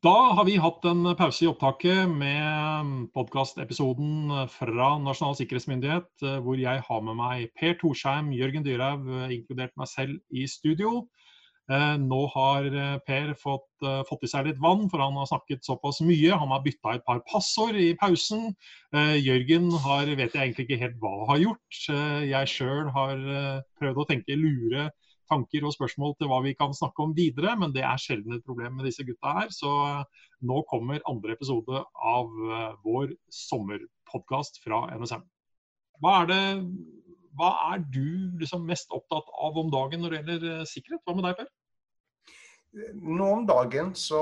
Da har vi hatt en pause i opptaket med podkastepisoden fra Nasjonal sikkerhetsmyndighet, eh, hvor jeg har med meg Per Torsheim, Jørgen Dyrhaug, eh, inkludert meg selv, i studio. Eh, nå har Per fått, fått, i seg litt vann, for han har snakket såpass mye. Han har bytta et par passord i pausen. Jørgen har, vet jeg egentlig ikke helt hva har gjort. Jeg sjøl har prøvd å tenke lure tanker og spørsmål til hva vi kan snakke om videre, men det er sjelden et problem med disse gutta her. Så eh, nå kommer andre episode av eh, vår sommerpodkast fra NSM. Hva er, det, hva er du liksom mest opptatt av om dagen når det gjelder eh, sikkerhet? Hva med deg, Per? Nå om dagen så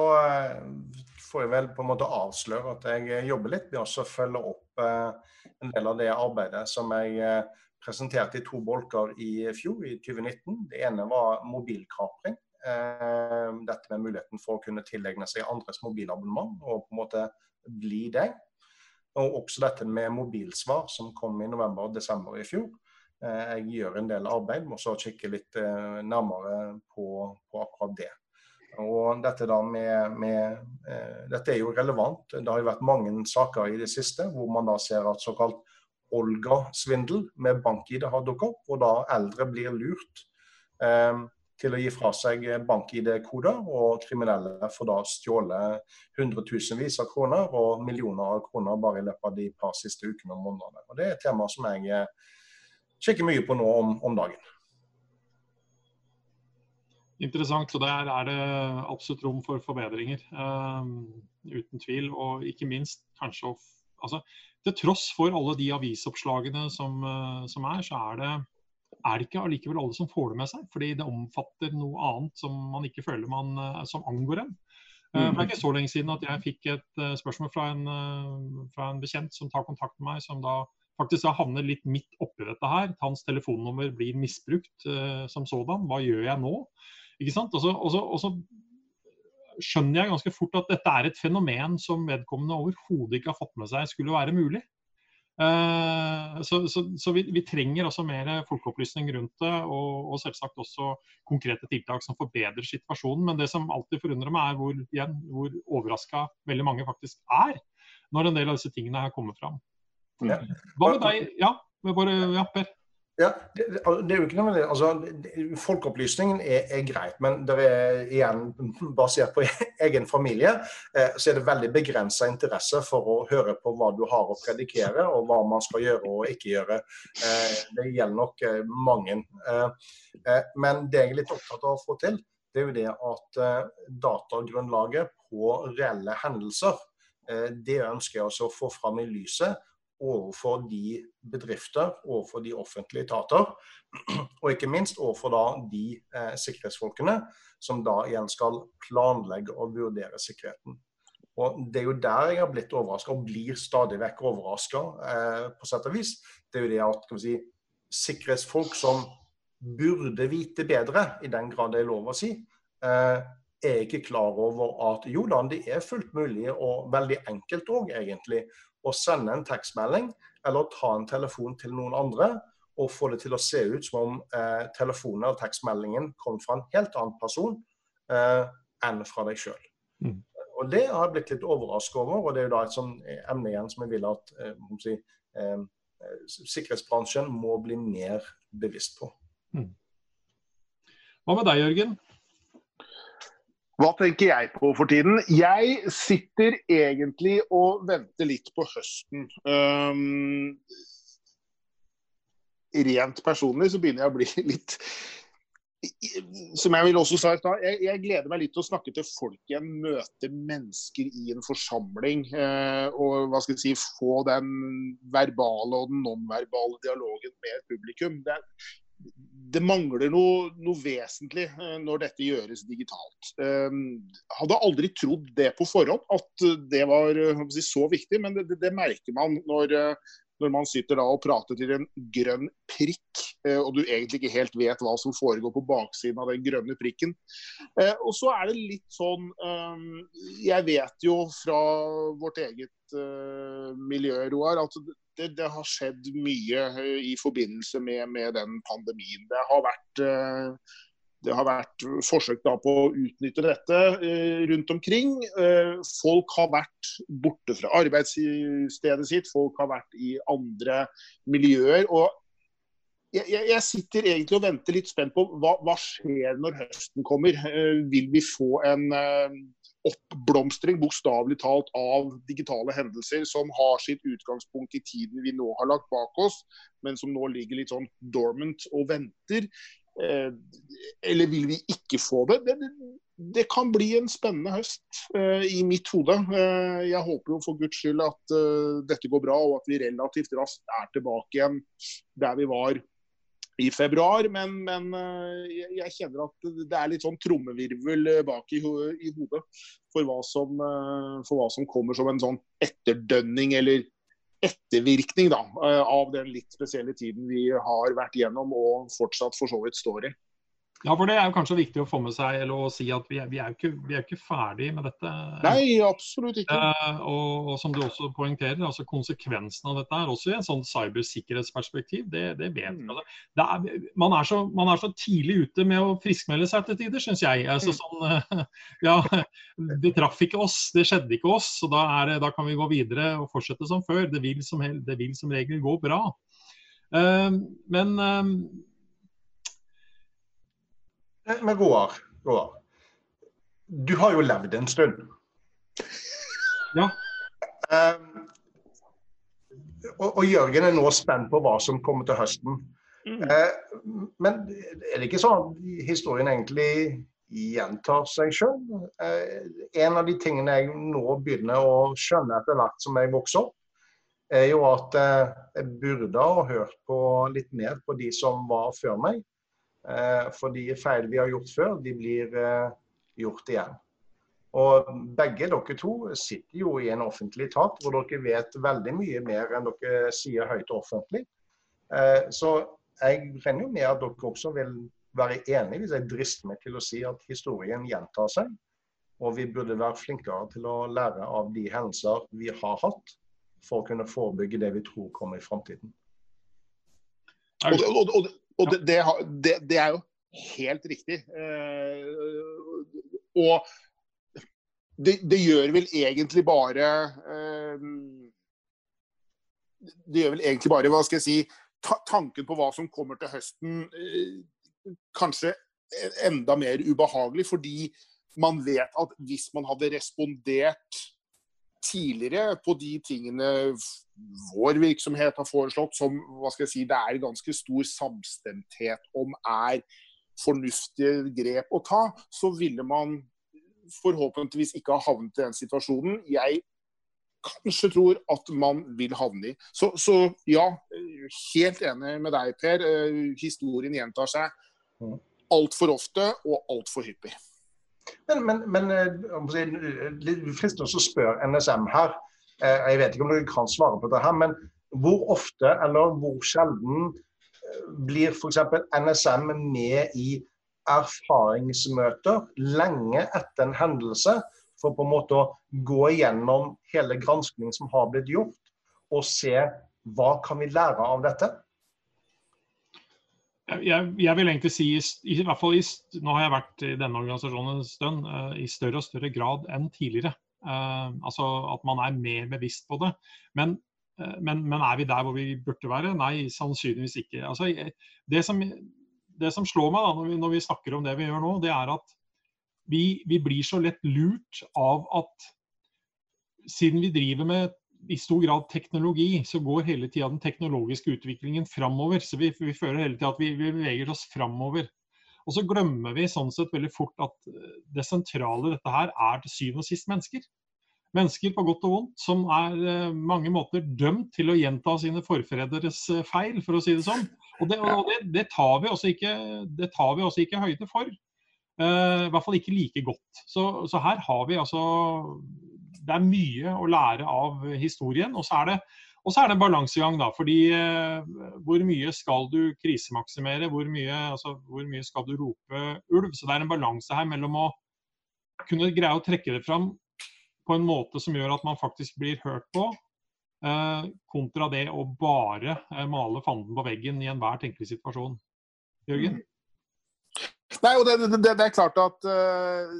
får jeg vel på en måte avsløre at jeg jobber litt med å følge opp en del av det arbeidet som jeg presenterte i to bolker i fjor, i 2019. Det ene var mobilkapring. Eh, dette med muligheten for å kunne tilegne seg andres mobilabonnement og på en måte bli deg. Og også dette med mobilsvar, som kom i november og desember i fjor. Eh, jeg gjør en del arbeid med å kikke litt eh, nærmere på, på, akkurat det. Og dette, med, med, dette er jo relevant. Det har jo vært mange saker i det siste hvor man da ser at såkalt Olga-svindel med bank-ID har dukket opp, og da eldre blir lurt eh, til å gi fra seg bank-ID-koder, og kriminelle får da stjåle hundretusenvis av kroner og millioner av kroner bare i løpet av de par siste ukene og månedene. Og Det er et tema som jeg eh, kikker mye på nå om, om dagen. Interessant. Og der er det absolutt rom for forbedringer. Um, uten tvil. Og ikke minst kanskje å altså, til tross for alle de avisoppslagene som, eh, som er, så er det, er det ikke allikevel alle som får det med seg. Fordi det omfatter noe annet som man ikke føler man, eh, som angår en. Mm. Det er ikke så lenge siden at jeg fikk et spørsmål fra en, fra en bekjent som tar kontakt med meg, som da faktisk da havner litt midt oppi dette her. Hans telefonnummer blir misbrukt uh, som sådan. Hva gjør jeg nå? Ikke sant? Og så, og så, og så skjønner jeg ganske fort at dette er et fenomen som vedkommende overhodet ikke har fått med seg skulle være mulig. Uh, så, så, så vi, vi, trenger også mer folkeopplysning rundt det, og, og, selvsagt også konkrete tiltak som forbedrer situasjonen. Men det som alltid forundrer meg, er hvor, igjen, hvor overraska veldig mange faktisk er når en del av disse tingene her kommer fram. Ja. Hva med deg? Ja, bare, ja Per? Ja, det, det, er jo ikke noe altså, Folkeopplysningen er, er, greit, men det er igjen basert på egen familie, eh, så er det veldig begrensa interesse for å høre på hva du har å predikere, og hva man skal gjøre og ikke gjøre. Eh, det gjelder nok eh, mange. Eh, eh, men det jeg er litt opptatt av å få til, det er jo det at eh, datagrunnlaget på reelle hendelser, det ønsker jeg også å få fram i lyset overfor de bedrifter, overfor de offentlige etater, og ikke minst overfor da de eh, sikkerhetsfolkene som da igjen skal planlegge og vurdere sikkerheten. Og Det er jo der jeg har blitt overraska, og blir stadig vekk overraska, eh, på sett og vis. Det er jo det at si, sikkerhetsfolk som burde vite bedre, i den grad det er lov å si, eh, er ikke klar over at jo da, det er fullt mulig og veldig enkelt òg, egentlig, å sende en tekstmelding eller ta en telefon til noen andre og få det til å se ut som om eh, telefonen eller tekstmeldingen kom fra en helt annen person eh, enn fra deg sjøl. Mm. Og Det har jeg blitt litt overrasket over, og det er jo da et sånn emne igjen som jeg vil at eh, si, eh, sikkerhetsbransjen må bli mer bevisst på. Mm. Hva med deg, Jørgen? Hva tenker jeg på for tiden? Jeg sitter egentlig og venter litt på høsten. Um, rent personlig så begynner jeg å bli litt Som jeg vil også sa i stad, jeg, jeg, gleder meg litt til å snakke til folk igjen. Møte mennesker i en forsamling. Uh, og hva skal jeg si, få den verbale og den nonverbale dialogen med publikum. Det, det mangler noe, noe, vesentlig eh, når dette gjøres digitalt. Um, hadde aldri trodd det på forhånd, at det var eh, si, så viktig, men det, det, merker man når, når, man sitter og prater til en grønn prikk, og du egentlig ikke helt vet hva som foregår på baksiden av den grønne prikken. Og så er det litt sånn Jeg vet jo fra vårt eget miljø, Roar, at det, det, har skjedd mye eh, i forbindelse med, med, den pandemien. Det har vært uh, det har vært forsøk på å utnytte dette eh, rundt omkring. Eh, folk har vært borte fra arbeidsstedet sitt, folk har vært i andre miljøer. og jeg, jeg, sitter egentlig og venter litt spent på hva, hva skjer når høsten kommer. Eh, vil vi få en oppblomstring, bokstavelig talt, av digitale hendelser som har sitt utgangspunkt i tiden vi nå har lagt bak oss, men som nå ligger litt sånn dormant og venter? Eh, eller vil vi ikke få det? det? Det, kan bli en spennende høst uh, i mitt hode. Uh, jeg håper jo for guds skyld at uh, dette går bra, og at vi relativt raskt er tilbake igjen der vi var i februar. Men, men jeg, jeg, kjenner at det er litt sånn trommevirvel bak i, hodet for hva, som, for hva som kommer som en sånn etterdønning eller ettervirkning da, eh, av den litt spesielle tiden vi har vært gjennom og fortsatt for så vidt står i. Ja, for Det er jo kanskje viktig å få med seg eller å si at vi er, vi er, jo, ikke, vi er ikke ferdig med dette. Nei, absolutt ikke. Eh, og, og, som du også poengterer, altså konsekvensen av dette er også i en sånn cybersikkerhetsperspektiv. Det, det vet vi. Altså, man, man, er så, tidlig ute med å friskmelde seg til tider, syns jeg. Altså, mm. sånn, ja, det traff ikke oss, det skjedde ikke oss. så da, er, da, kan vi gå videre og fortsette som før. Det vil som, det vil som regel gå bra. Eh, men Eh, men Roar, Roar, du har jo levd en stund. Ja. Um, og, og, Jørgen er nå spent på hva som kommer til høsten. Mm. Uh, men er det ikke sånn at historien egentlig gjentar seg sjøl? Uh, en av de tingene jeg nå begynner å skjønne etter hvert som jeg vokser opp, er jo at uh, jeg burde ha hørt på litt mer på de som var før meg. Eh, for de feil vi har gjort før, de blir eh, gjort igjen. Og begge dere to sitter jo i en offentlig etat hvor dere vet veldig mye mer enn dere sier høyt offentlig. Eh, så jeg regner jo med at dere også vil være enige hvis jeg drister meg til å si at historien gjentar seg. Og vi burde være flinkere til å lære av de hendelser vi har hatt, for å kunne forebygge det vi tror kommer i framtiden. Og, og det, det, det, det, er jo helt riktig. Eh, og det, gjør vel egentlig bare eh, Det gjør vel egentlig bare, hva skal jeg si, ta, tanken på hva som kommer til høsten, eh, kanskje enda mer ubehagelig. Fordi man vet at hvis man hadde respondert tidligere på de tingene vår virksomhet har foreslått, som hva skal jeg si, det er ganske stor samstemthet om er fornuftige grep å ta, så ville man forhåpentligvis ikke ha havnet i den situasjonen jeg kanskje tror at man vil havne i. Så, så ja, helt enig med deg, Per. Eh, historien gjentar seg mm. altfor ofte og altfor hyppig. Men, men, men det litt fristende å spørre NSM her. Eh, jeg vet ikke om dere kan svare på dette, men hvor ofte eller hvor sjelden eh, blir f.eks. NSM med i erfaringsmøter lenge etter en hendelse, for på en måte å gå igjennom hele granskningen som har blitt gjort, og se hva kan vi lære av dette? Jeg, jeg, vil egentlig si, i, i hvert fall i, nå har jeg vært i denne organisasjonen en stund, uh, i større og større grad enn tidligere. Uh, altså At man er mer bevisst på det. Men, uh, men, men, er vi der hvor vi burde være? Nei, sannsynligvis ikke. Altså, det, som, det, som, slår meg da, når vi, når vi, snakker om det vi gjør nå, det er at vi, vi blir så lett lurt av at siden vi driver med i stor grad teknologi, så går hele tida den teknologiske utviklingen framover. Så vi, vi føler hele tida at vi, vi, beveger oss framover. Og så glemmer vi sånn sett veldig fort at eh, det sentrale i dette her er til syvende og sist mennesker. Mennesker på godt og vondt som er uh, mange måter dømt til å gjenta sine forfrederes uh, feil, for å si det sånn. Og det, og det, det tar vi også ikke, ikke høyde for. Uh, I hvert fall ikke like godt. Så, så her har vi altså det er mye å lære av historien. Og så er det, er det en balansegang, da. fordi eh, hvor mye skal du krisemaksimere? Hvor mye, altså, hvor mye, skal du rope ulv? Så det er en balanse her mellom å kunne greie å trekke det fram på en måte som gjør at man faktisk blir hørt på, eh, kontra det å bare eh, male fanden på veggen i enhver tenkelig situasjon. Jørgen? Nei, og det, det, det, er klart at uh,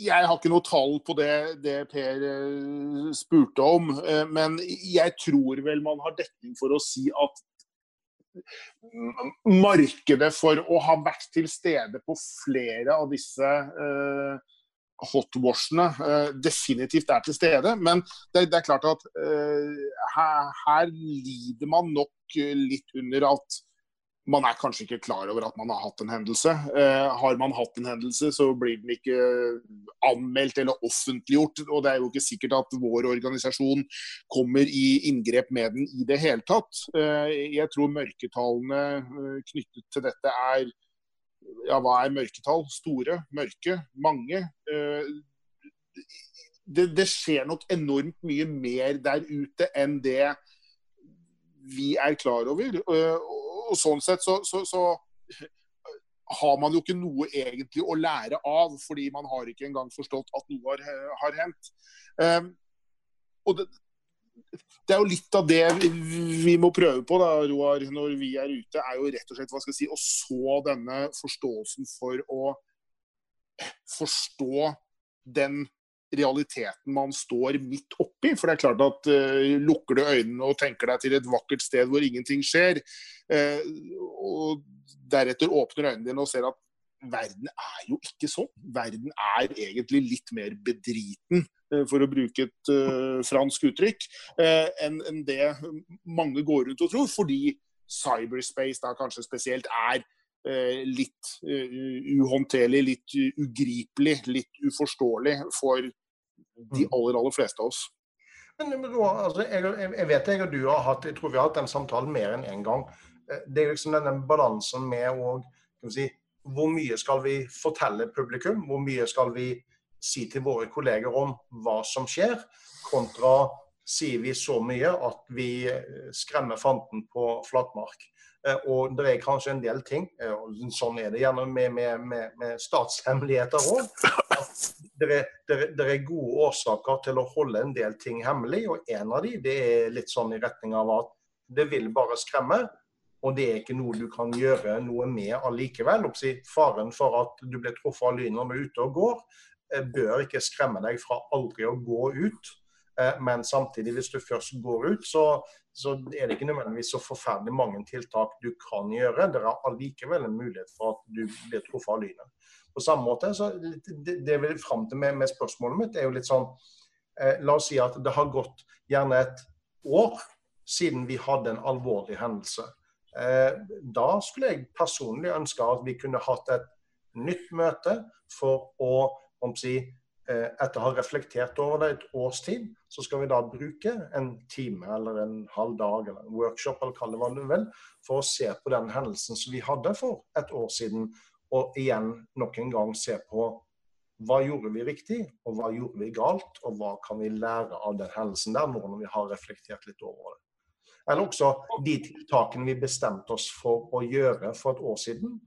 Jeg har ikke noe tall på det, det Per uh, spurte om. Uh, men jeg tror vel man har dekning for å si at markedet for å ha vært til stede på flere av disse uh, hotwashene uh, definitivt er til stede. Men det, det er klart at uh, her, her, lider man nok litt under at man er kanskje ikke klar over at man har hatt en hendelse. Eh, har man hatt en hendelse, så blir den ikke anmeldt eller offentliggjort. Og det er jo ikke sikkert at vår organisasjon kommer i inngrep med den i det hele tatt. Eh, jeg tror mørketallene eh, knyttet til dette er ja, hva er mørketall? Store, mørke, mange. Eh, det, det skjer nok enormt mye mer der ute enn det vi er klar over. Eh, og sånn sett så, så, så, har man jo ikke noe egentlig å lære av, fordi man har ikke engang forstått at noe har, har hendt. Um, og det, det, er jo litt av det vi må prøve på da, Roar, når vi er ute, er jo rett og slett hva skal jeg si, å så denne forståelsen for å forstå den realiteten man står midt oppi. For det er klart at uh, lukker du øynene og tenker deg til et vakkert sted hvor ingenting skjer, uh, og deretter åpner øynene dine og ser at verden er jo ikke sånn. Verden er egentlig litt mer bedriten, uh, for å bruke et fransk uttrykk, enn en det mange går rundt og tror. Fordi cyberspace da kanskje spesielt er litt uhåndterlig, litt ugripelig, litt uforståelig for de mm. aller, aller fleste av oss. Men, altså, jeg, jeg, vet jeg og du har hatt jeg tror vi har hatt den samtalen mer enn én en gang. Eh, det er liksom denne balansen med å si, Hvor mye skal vi fortelle publikum? Hvor mye skal vi si til våre kolleger om hva som skjer? Kontra sier vi så mye at vi eh, skremmer fanten på flatmark. Eh, og det er kanskje en del ting, eh, og sånn er det gjerne med, med, med, med statshemmeligheter òg, det er, det er, gode årsaker til å holde en del ting hemmelig. Og en av de, det er litt sånn i retning av at det vil bare skremme. Og det er ikke noe du kan gjøre noe med allikevel. Faren for at du blir truffet av lynet når du er ute og går, bør ikke skremme deg fra aldri å gå ut. Men samtidig, hvis du først går ut, så, så er det ikke nødvendigvis så forferdelig mange tiltak du kan gjøre. Det er allikevel en mulighet for at du blir truffet av lynet. På samme måte, så Det, det vil fram til med, med, spørsmålet mitt, er jo litt sånn eh, La oss si at det har gått gjerne et år siden vi hadde en alvorlig hendelse. Eh, da skulle jeg personlig ønske at vi kunne hatt et nytt møte for å om å si, Eh, etter å ha reflektert over det et års tid, så skal vi da bruke en time eller en halv dag eller en workshop eller kall det hva du vil, for å se på den hendelsen som vi hadde for et år siden, og igjen nok en gang se på hva gjorde vi riktig, og hva gjorde vi galt, og hva kan vi lære av den hendelsen der nå når vi har reflektert litt over det. Eller også de tiltakene vi bestemte oss for å gjøre for et år siden.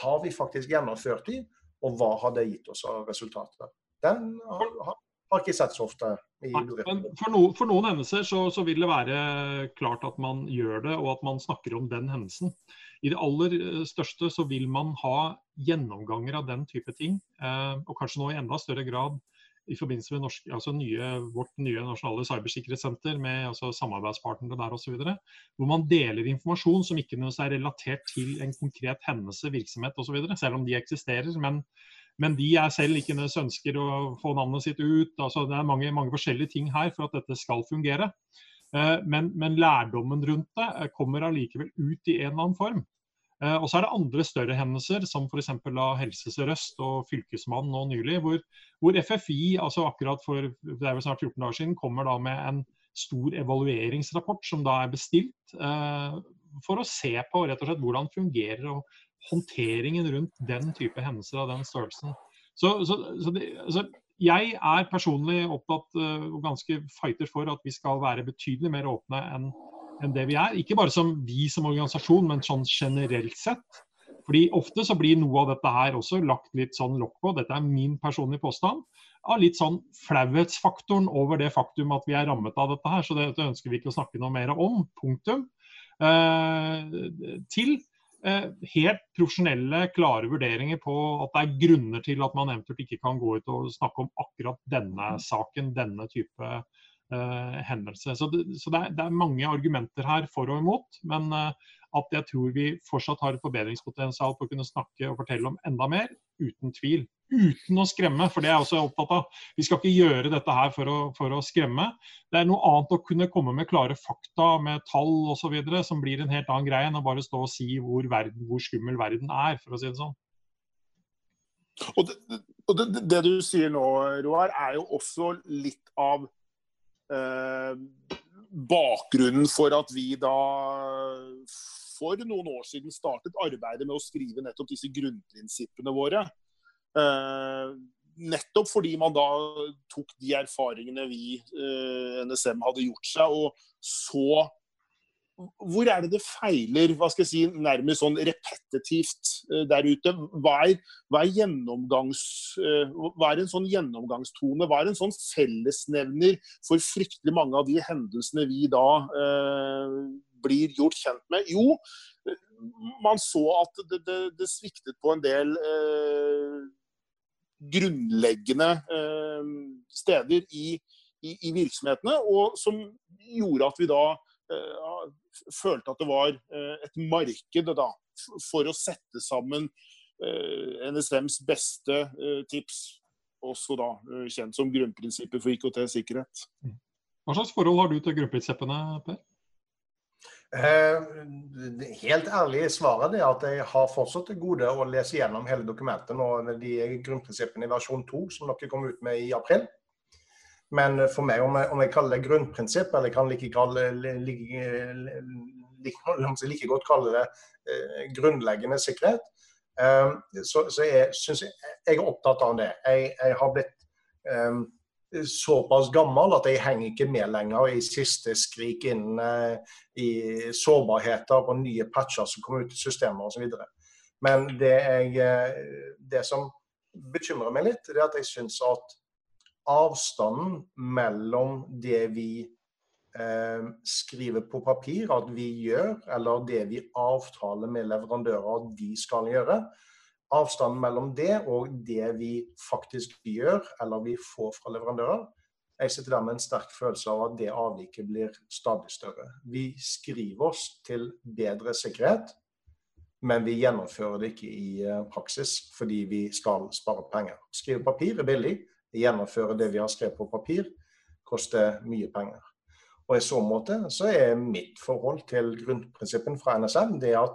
Har vi faktisk gjennomført de, og hva har det gitt oss av resultater? Den har, har ikke sett så ofte. For, no, for, noen hendelser så, så, vil det være klart at man gjør det, og at man snakker om den hendelsen. I det aller eh, største så vil man ha gjennomganger av den type ting, eh, og kanskje nå i enda større grad i forbindelse med norsk, altså nye, vårt nye nasjonale cybersikkerhetssenter med altså samarbeidspartnere der osv. Hvor man deler informasjon som ikke er relatert til en konkret hendelse, virksomhet osv. Selv om de eksisterer. Men men de er selv ikke nødvendigvis ønsker å få navnet sitt ut. altså Det er mange, mange forskjellige ting her for at dette skal fungere. Eh, men, men lærdommen rundt det eh, kommer allikevel ut i en eller annen form. Eh, og så er det andre større hendelser, som f.eks. av Helse Sør-Øst og Fylkesmannen nå nylig, hvor, hvor, FFI altså akkurat for det er vel snart 14 dager siden, kommer da med en stor evalueringsrapport som da er bestilt eh, for å se på rett og slett hvordan fungerer og håndteringen rundt den type hendelser av den størrelsen. Så, så, så det, altså, jeg er personlig opptatt uh, og ganske fighter for at vi skal være betydelig mer åpne enn en det vi er. Ikke bare som vi som organisasjon, men sånn generelt sett. Fordi Ofte så blir noe av dette her også lagt litt sånn lokk på. Dette er min personlige påstand. Av litt sånn flauhetsfaktoren over det faktum at vi er rammet av dette her. Så dette ønsker vi ikke å snakke noe mer om. Punktum. Uh, til helt profesjonelle, klare vurderinger på at det er grunner til at man eventuelt ikke kan gå ut og snakke om akkurat denne saken, denne type eh, hendelse. Så, det, så det, er, det, er, mange argumenter her for og imot. Men eh, at jeg tror vi fortsatt har et forbedringspotensial på å kunne snakke og fortelle om enda mer, uten tvil. Uten å skremme, for det er jeg også opptatt av. Vi skal ikke gjøre dette her for å, for å skremme. Det er noe annet å kunne komme med klare fakta med tall osv. som blir en helt annen greie enn å bare stå og si hvor, verden, hvor skummel verden er, for å si det sånn. Og det, og det, det du sier nå, Roar, er jo også litt av eh, bakgrunnen for at vi da for noen år siden startet arbeidet med å skrive nettopp disse grunnprinsippene våre. Eh, nettopp fordi man da tok de erfaringene vi, eh, NSM, hadde gjort seg, og så hvor er det det feiler, hva skal jeg si, nærmest sånn repetitivt uh, der ute? Hva er, hva, er uh, hva er, en sånn gjennomgangstone? Hva er en sånn fellesnevner for fryktelig mange av de hendelsene vi da eh, blir gjort kjent med? Jo, man så at det, det, det sviktet på en del grunnleggende steder i, i, i virksomhetene, og som gjorde at vi da Eh, følte at det var eh, et marked da, for å sette sammen eh, NSMs beste tips, også da kjent som grunnprinsipper for IKT-sikkerhet. Mm. Hva slags forhold har du til grunnprinsippene, Per? Eh, helt ærlig svaret er at jeg har fortsatt det gode å lese gjennom hele dokumentet nå, de grunnprinsippene i versjon 2 som dere kom ut med i april. Men for meg, om jeg, om jeg kaller det grunnprinsipp, eller jeg kan like, kalle, like, like, like godt kalle det eh, grunnleggende sikkerhet, eh, så, så jeg syns jeg, jeg, er opptatt av det. Jeg, jeg har blitt eh, såpass gammel at jeg henger ikke med lenger i siste skrik innen eh, i sårbarheter og nye patcher som kommer ut i systemer osv. Men det, jeg, eh, det som bekymrer meg litt, det er at jeg syns at avstanden mellom det vi eh, skriver på papir at vi gjør, eller det vi avtaler med leverandører at de skal gjøre, avstanden mellom det og det vi faktisk gjør, eller vi får fra leverandører, jeg sitter der med en sterk følelse av at det avviket blir stadig større. Vi skriver oss til bedre sikkerhet, men vi gjennomfører det ikke i eh, praksis fordi vi skal spare penger. Skrive papir er billig, gjennomføre det vi har skrevet på papir, koster mye penger. Og I så måte så er mitt forhold til grunnprinsippen fra NSM det at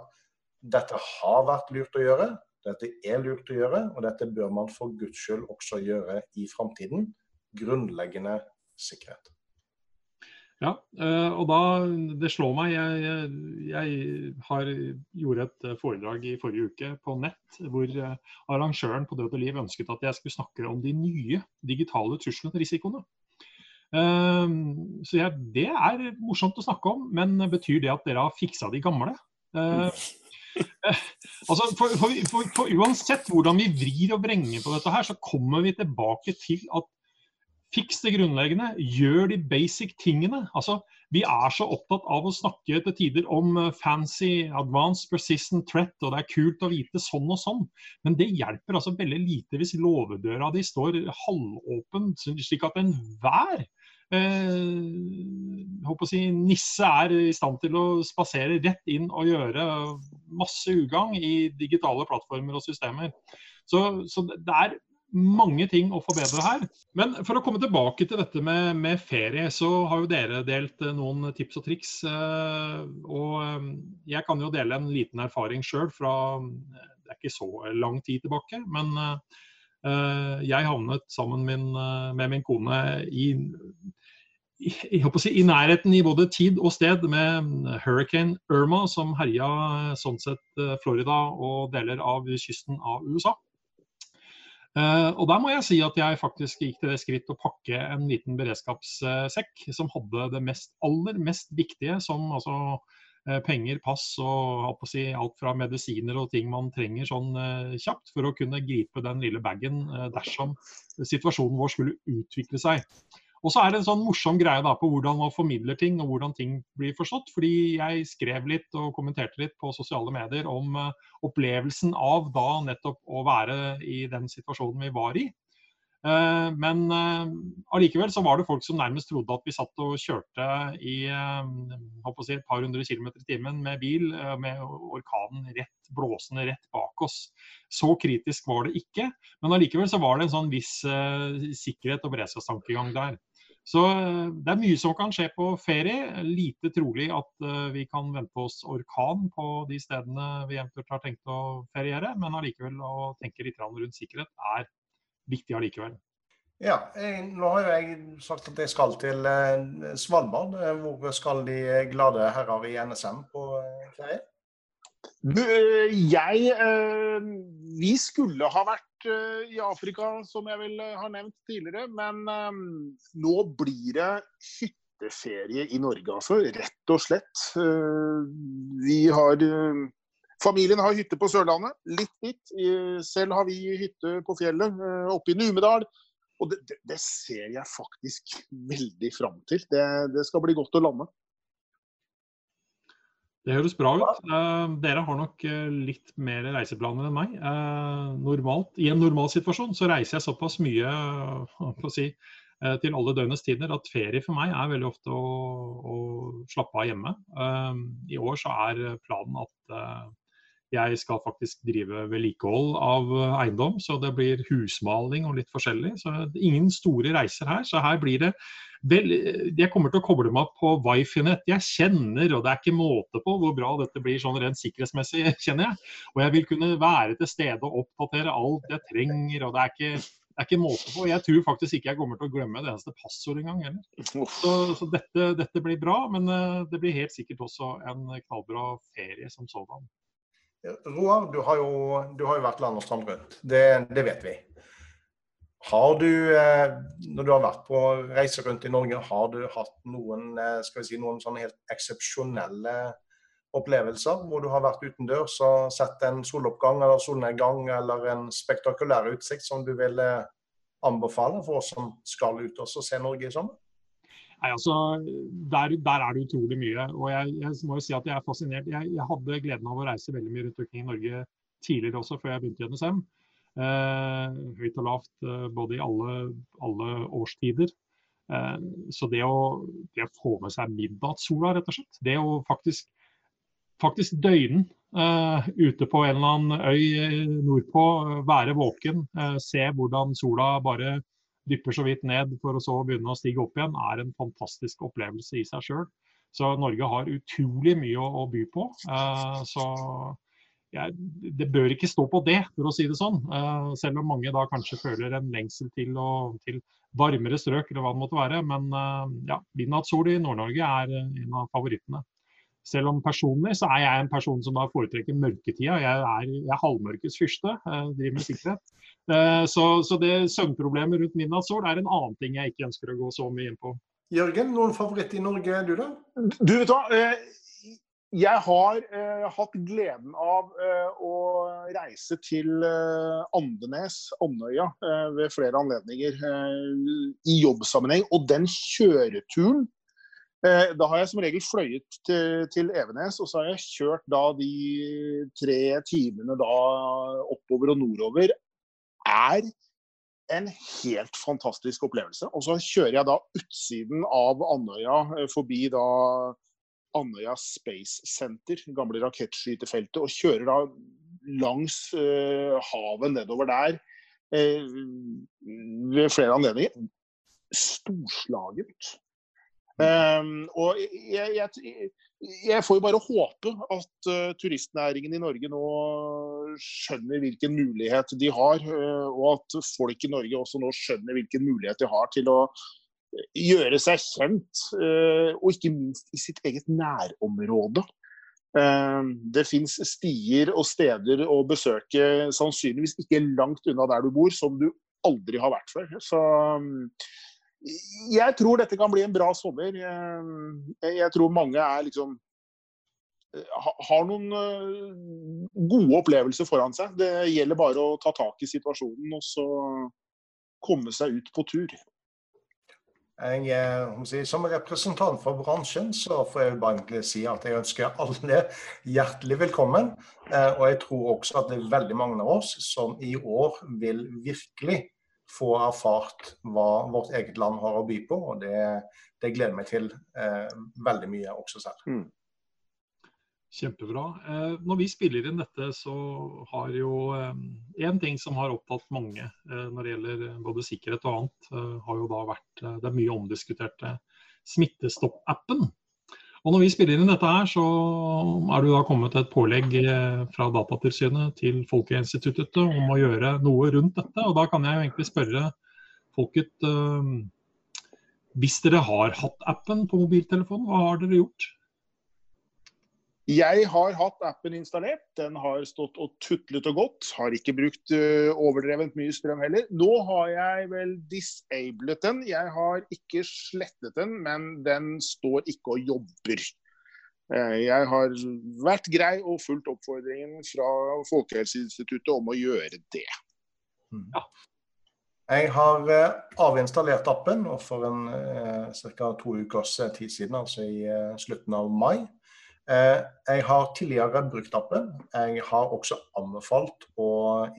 dette har vært lurt å gjøre, dette er lurt å gjøre, og dette bør man for guds skyld også gjøre i framtiden. Grunnleggende sikkerhet. Ja, eh, og da Det slår meg. Jeg, jeg har gjorde et eh, foredrag i forrige uke på nett hvor eh, arrangøren på Død og liv ønsket at jeg skulle snakke om de nye digitale truslene og risikoene. Så jeg, Det er morsomt å snakke om, men betyr det at dere har fiksa de gamle? altså, for, for, for, for, Uansett hvordan vi vrir og vrenger på dette, her, så kommer vi tilbake til at Fiks det grunnleggende. Gjør de basic tingene. Altså, vi er så opptatt av å snakke til tider om eh, fancy, advanced, persistent threat, og det er kult å vite sånn og sånn. Men det hjelper altså veldig lite hvis låvedøra di står halvåpen, slik at enhver eh, si, nisse er i stand til å spasere rett inn og gjøre masse ugagn i digitale plattformer og systemer. Så, så det er mange ting å forbedre her. Men for å komme tilbake til dette med, med ferie, så har jo dere delt eh, noen tips og triks. Eh, og eh, jeg kan jo dele en liten erfaring sjøl fra Det er ikke så lang tid tilbake. Men jeg havnet sammen min, med min kone i i, si, i, nærheten i både tid og sted med hurricane Irma, som herja sånn sett Florida og deler av kysten av USA. Uh, og der må jeg si at jeg faktisk gikk til det skritt å pakke en liten beredskapssekk som hadde det mest, aller mest viktige, som altså uh, penger, pass og si, alt fra medisiner og ting man trenger sånn uh, kjapt for å kunne gripe den lille bagen dersom situasjonen vår skulle utvikle seg. Og så er det en sånn morsom greie da på hvordan man formidler ting og hvordan ting blir forstått. Fordi jeg skrev litt og kommenterte litt på sosiale medier om uh, opplevelsen av da nettopp å være i den situasjonen vi var i. Uh, men uh, allikevel så var det folk som nærmest trodde at vi satt og kjørte i si, et par hundre kilometer i timen med bil med orkanen rett, blåsende rett bak oss. Så kritisk var det ikke, men allikevel så var det en sånn viss sikkerhet og beredskapstankegang der. Så eh, det er mye som kan skje på ferie. Lite trolig at uh, vi kan vente oss orkan på de stedene vi eventuelt har tenkt å feriere, men allikevel å tenke litt rundt sikkerhet er viktig allikevel. Ja, jeg, Nå har jeg sagt at jeg skal til uh, Svalbard. Hvor skal de glade herrer i NSM på ferie? Jeg Vi skulle ha vært uh, i Afrika, som jeg vel ha har nevnt tidligere. Men um, nå blir det hytteferie i Norge, altså. Rett og slett. Vi har Familien har hytte på Sørlandet, litt dit. Selv har vi hytte på fjellet oppe i Numedal. Og det, det, det, ser jeg faktisk veldig fram til. Det, det skal bli godt å lande. Det høres bra ut. Uh, dere har nok uh, litt mer reiseplaner enn meg. Uh, normalt, I en normal situasjon så reiser jeg såpass mye si, til alle døgnets tider at ferie for meg er veldig ofte å, å slappe av hjemme. I år så er planen at jeg skal faktisk drive vedlikehold av eiendom, så det blir husmaling og litt forskjellig. Så ingen store reiser her. Så her blir det Vel, jeg kommer til å koble meg på wifi-nett. Jeg kjenner, og det er ikke måte på hvor bra dette blir sånn rent sikkerhetsmessig, kjenner jeg. Og jeg vil kunne være til stede og oppdatere alt jeg trenger. og det er ikke det er ikke måte på. Jeg tror faktisk ikke jeg kommer til å glemme det eneste passord engang heller. Så, så dette, dette, blir bra, men eh, det blir helt sikkert også en knallbra ferie som sådan. Roar, du har jo, du har jo vært land og strand rundt. Det, det vet vi. Har du, eh, når du har vært på reise rundt i Norge, har du hatt noen, eh, skal vi si, noen sånne helt eksepsjonelle opplevelser hvor du har vært utendørs og sett en soloppgang eller solnedgang eller en spektakulær utsikt som du vil anbefale for oss som skal ut og se Norge i sommer? Nei, altså, der, der, er det utrolig mye. og jeg, jeg, må jo si at jeg er fascinert. Jeg, jeg, hadde gleden av å reise veldig mye rundt omkring i Norge tidligere også, før jeg begynte i NSM. Eh, høyt og lavt eh, både i alle, alle årstider. Eh, så det å, det å, få med seg midnattssola, rett og slett, det å faktisk, faktisk døgnen ute på en eller annen øy nordpå, være våken, se hvordan sola bare dypper så vidt ned for å så begynne å stige opp igjen, er en fantastisk opplevelse i seg sjøl. Så Norge har utrolig mye å, å by på. så jeg, det bør ikke stå på det, for å si det sånn. Eh, selv om mange da kanskje føler en lengsel til, å, til varmere strøk, eller hva det måtte være. Men eh, ja, midnattssol i Nord-Norge er uh, en av favorittene. Selv om personlig så er jeg en person som da foretrekker mørketida. Jeg er, jeg er halvmørkets fyrste, driver med sikkerhet. Så, så det søvnproblemet rundt midnattssol er en annen ting jeg ikke ønsker å gå så mye inn på. Jørgen, noen favoritt i Norge, er du da? Du vet hva, jeg har eh, hatt gleden av eh, å reise til eh, Andenes, Andøya, eh, ved flere anledninger eh, i jobbsammenheng. Og den kjøreturen eh, Da har jeg som regel fløyet til, til, Evenes, og så har jeg kjørt da de tre timene da oppover og nordover. Er en helt fantastisk opplevelse. Og så kjører jeg da utsiden av Andøya forbi da Andøya Space Center, gamle rakettskytefeltet, og kjører da langs uh, havet nedover der uh, ved flere anledninger. Storslagent. Um, og jeg, jeg, jeg, får jo bare håpe at uh, turistnæringen i Norge nå skjønner hvilken mulighet de har, og at folk i Norge også nå skjønner hvilken mulighet de har til å gjøre seg kjent, uh, og ikke minst i sitt eget nærområde. Eh, det fins stier og steder å besøke, sannsynligvis ikke langt unna der du bor, som du aldri har vært før. Så jeg tror dette kan bli en bra sommer. Jeg tror mange er liksom har noen gode opplevelser foran seg. Det gjelder bare å ta tak i situasjonen og så komme seg ut på tur. Jeg, som representant for bransjen så får jeg bare egentlig si at jeg ønsker alle hjertelig velkommen. Og jeg tror også at det er veldig mange av oss som i år vil virkelig få erfart hva vårt eget land har å by på. Og det, det gleder meg til eh, veldig mye også selv. Mm. Kjempebra. Eh, når vi spiller inn dette, så har jo én eh, ting som har opptatt mange eh, når det gjelder både sikkerhet og annet, eh, har jo da vært eh, det mye omdiskuterte Smittestopp-appen. Og når vi spiller inn dette her, så er det da kommet et pålegg eh, fra Datatilsynet til Folkeinstituttet om å gjøre noe rundt dette. Og da kan jeg jo egentlig spørre folket eh, Hvis dere har hatt appen på mobiltelefonen, hva har dere gjort? Jeg har hatt appen installert. Den har stått og tutlet og gått. Har ikke brukt uh, overdrevent mye strøm heller. Nå har jeg vel disablet den. Jeg har ikke slettet den, men den står ikke og jobber. Uh, jeg har vært grei og fulgt oppfordringen fra Folkehelseinstituttet om å gjøre det. Mm. Ja. Jeg har uh, avinstallert appen og for en ca. to ukers tid siden, altså i slutten av mai. Eh, jeg har tidligere brukt appen. Jeg har også anbefalt å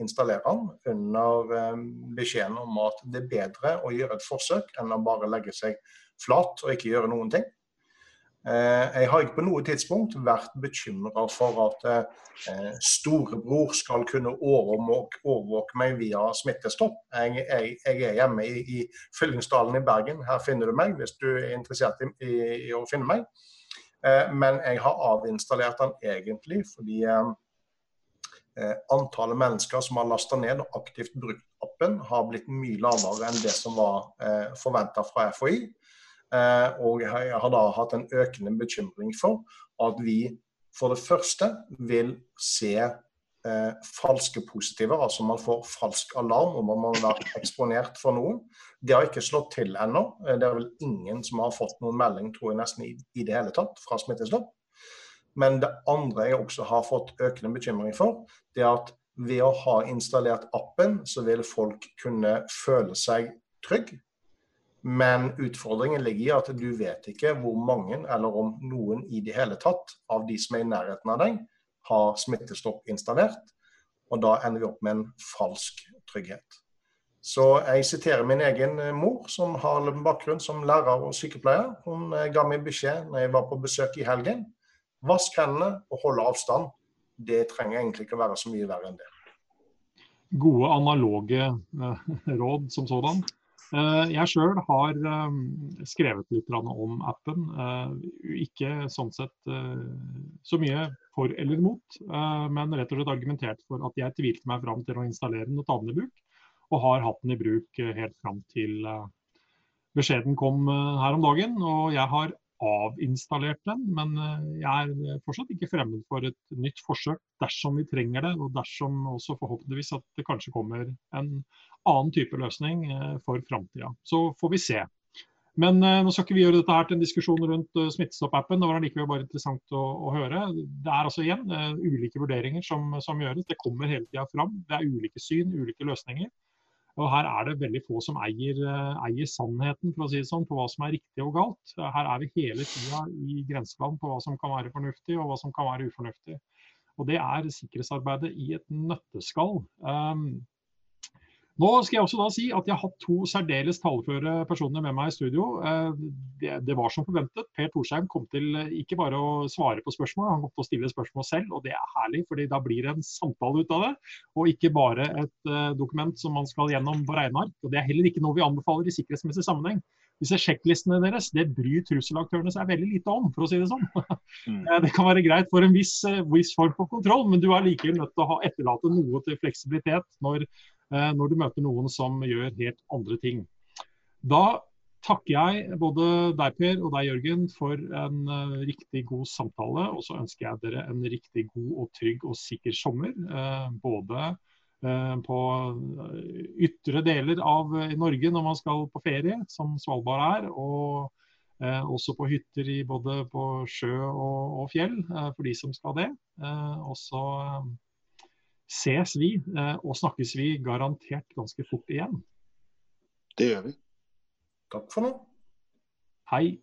installere den under eh, beskjeden om at det er bedre å gjøre et forsøk enn å bare legge seg flat og ikke gjøre noen ting. Eh, jeg har ikke på noe tidspunkt vært bekymra for at storebror skal kunne overvåke meg via Smittestopp. Jeg, jeg, jeg er hjemme i, i Fyllingsdalen i Bergen. Her finner du meg hvis du er interessert i, i, i å finne meg. Eh, men jeg har avinstallert den egentlig fordi eh, eh, antallet mennesker som har lasta ned og aktivt brukt appen, har blitt mye lavere enn det som var forventa fra FHI. Og jeg har da hatt en økende bekymring for at vi for det første vil se eh, falske positiver, altså man får falsk alarm om man har vært eksponert for noen. Det har ikke slått til ennå. Eh, det er vel ingen som har fått noen melding tror jeg nesten i, i det hele tatt fra Smittestopp. Men det andre jeg også har fått økende bekymring for, det er at ved å ha installert appen, så vil folk kunne føle seg trygg. Men utfordringen ligger i at du vet ikke hvor mange, eller om noen i det hele tatt, av de som er i nærheten av deg, har Smittestopp installert. Og da ender vi opp med en falsk trygghet. Så jeg siterer min egen eh, mor, som har bakgrunn som lærer og sykepleier. Hun eh, ga meg beskjed når jeg var på besøk i helgen. Vask hendene og hold avstand. Det trenger egentlig ikke å være så mye verre enn det. Gode analoge eh, råd som sådan. Eh, jeg sjøl har eh, skrevet litt om appen. Eh, ikke sånn sett så mye for eller imot, men rett og slett argumentert for at jeg tvilte meg fram til å installere den og ta den i bruk. Og har hatt den i bruk helt fram til beskjeden kom her om dagen. Og jeg har avinstallert den, men jeg er fortsatt ikke fremmed for et nytt forsøk dersom vi trenger det, og dersom også forhåpentligvis at det kanskje kommer en annen type løsning eh, for framtida. Så får vi se. Men uh, nå skal ikke vi gjøre dette her til en diskusjon rundt Smittestopp-appen. Det var likevel bare interessant å, å, høre. Det er altså igjen ulike vurderinger som, som, gjøres. Det kommer hele tida fram. Det er ulike syn, ulike løsninger. Og Her er det veldig få som eier, eier, sannheten for å si det sånn, på hva som er riktig og galt. Her er vi hele tida i grenseland på hva som kan være fornuftig og hva som kan være ufornuftig. Og Det er sikkerhetsarbeidet i et nøtteskall. Um, nå skal jeg også da si at jeg har hatt to særdeles taleføre personer med meg i studio. Eh, det, det var som forventet. Per Torsheim kom til eh, ikke bare å svare på spørsmål, han kom til å stille spørsmål selv. Og det er herlig, fordi da blir det en samtale ut av det. Og ikke bare et uh, dokument som man skal gjennom på regneark. Og det er heller ikke noe vi anbefaler i sikkerhetsmessig sammenheng. Disse sjekklistene deres det bryr trusselaktørene seg veldig lite om, for å si det sånn. Mm. Det kan være greit for en viss, viss form for kontroll, men du er likevel nødt til å ha, etterlate noe til fleksibilitet når Eh, når du møter noen som gjør helt andre ting. Da takker jeg både deg, Per, og deg, Jørgen, for en uh, riktig god samtale. Og så ønsker jeg dere en riktig god og trygg og sikker sommer. Uh, både på ytre deler av Norge når man skal på ferie, som Svalbard er. Og også på hytter i både på sjø og, fjell, for de som skal det. og så ses vi eh, og snakkes vi garantert ganske fort igjen. Det gjør vi. Takk for nå. Hei.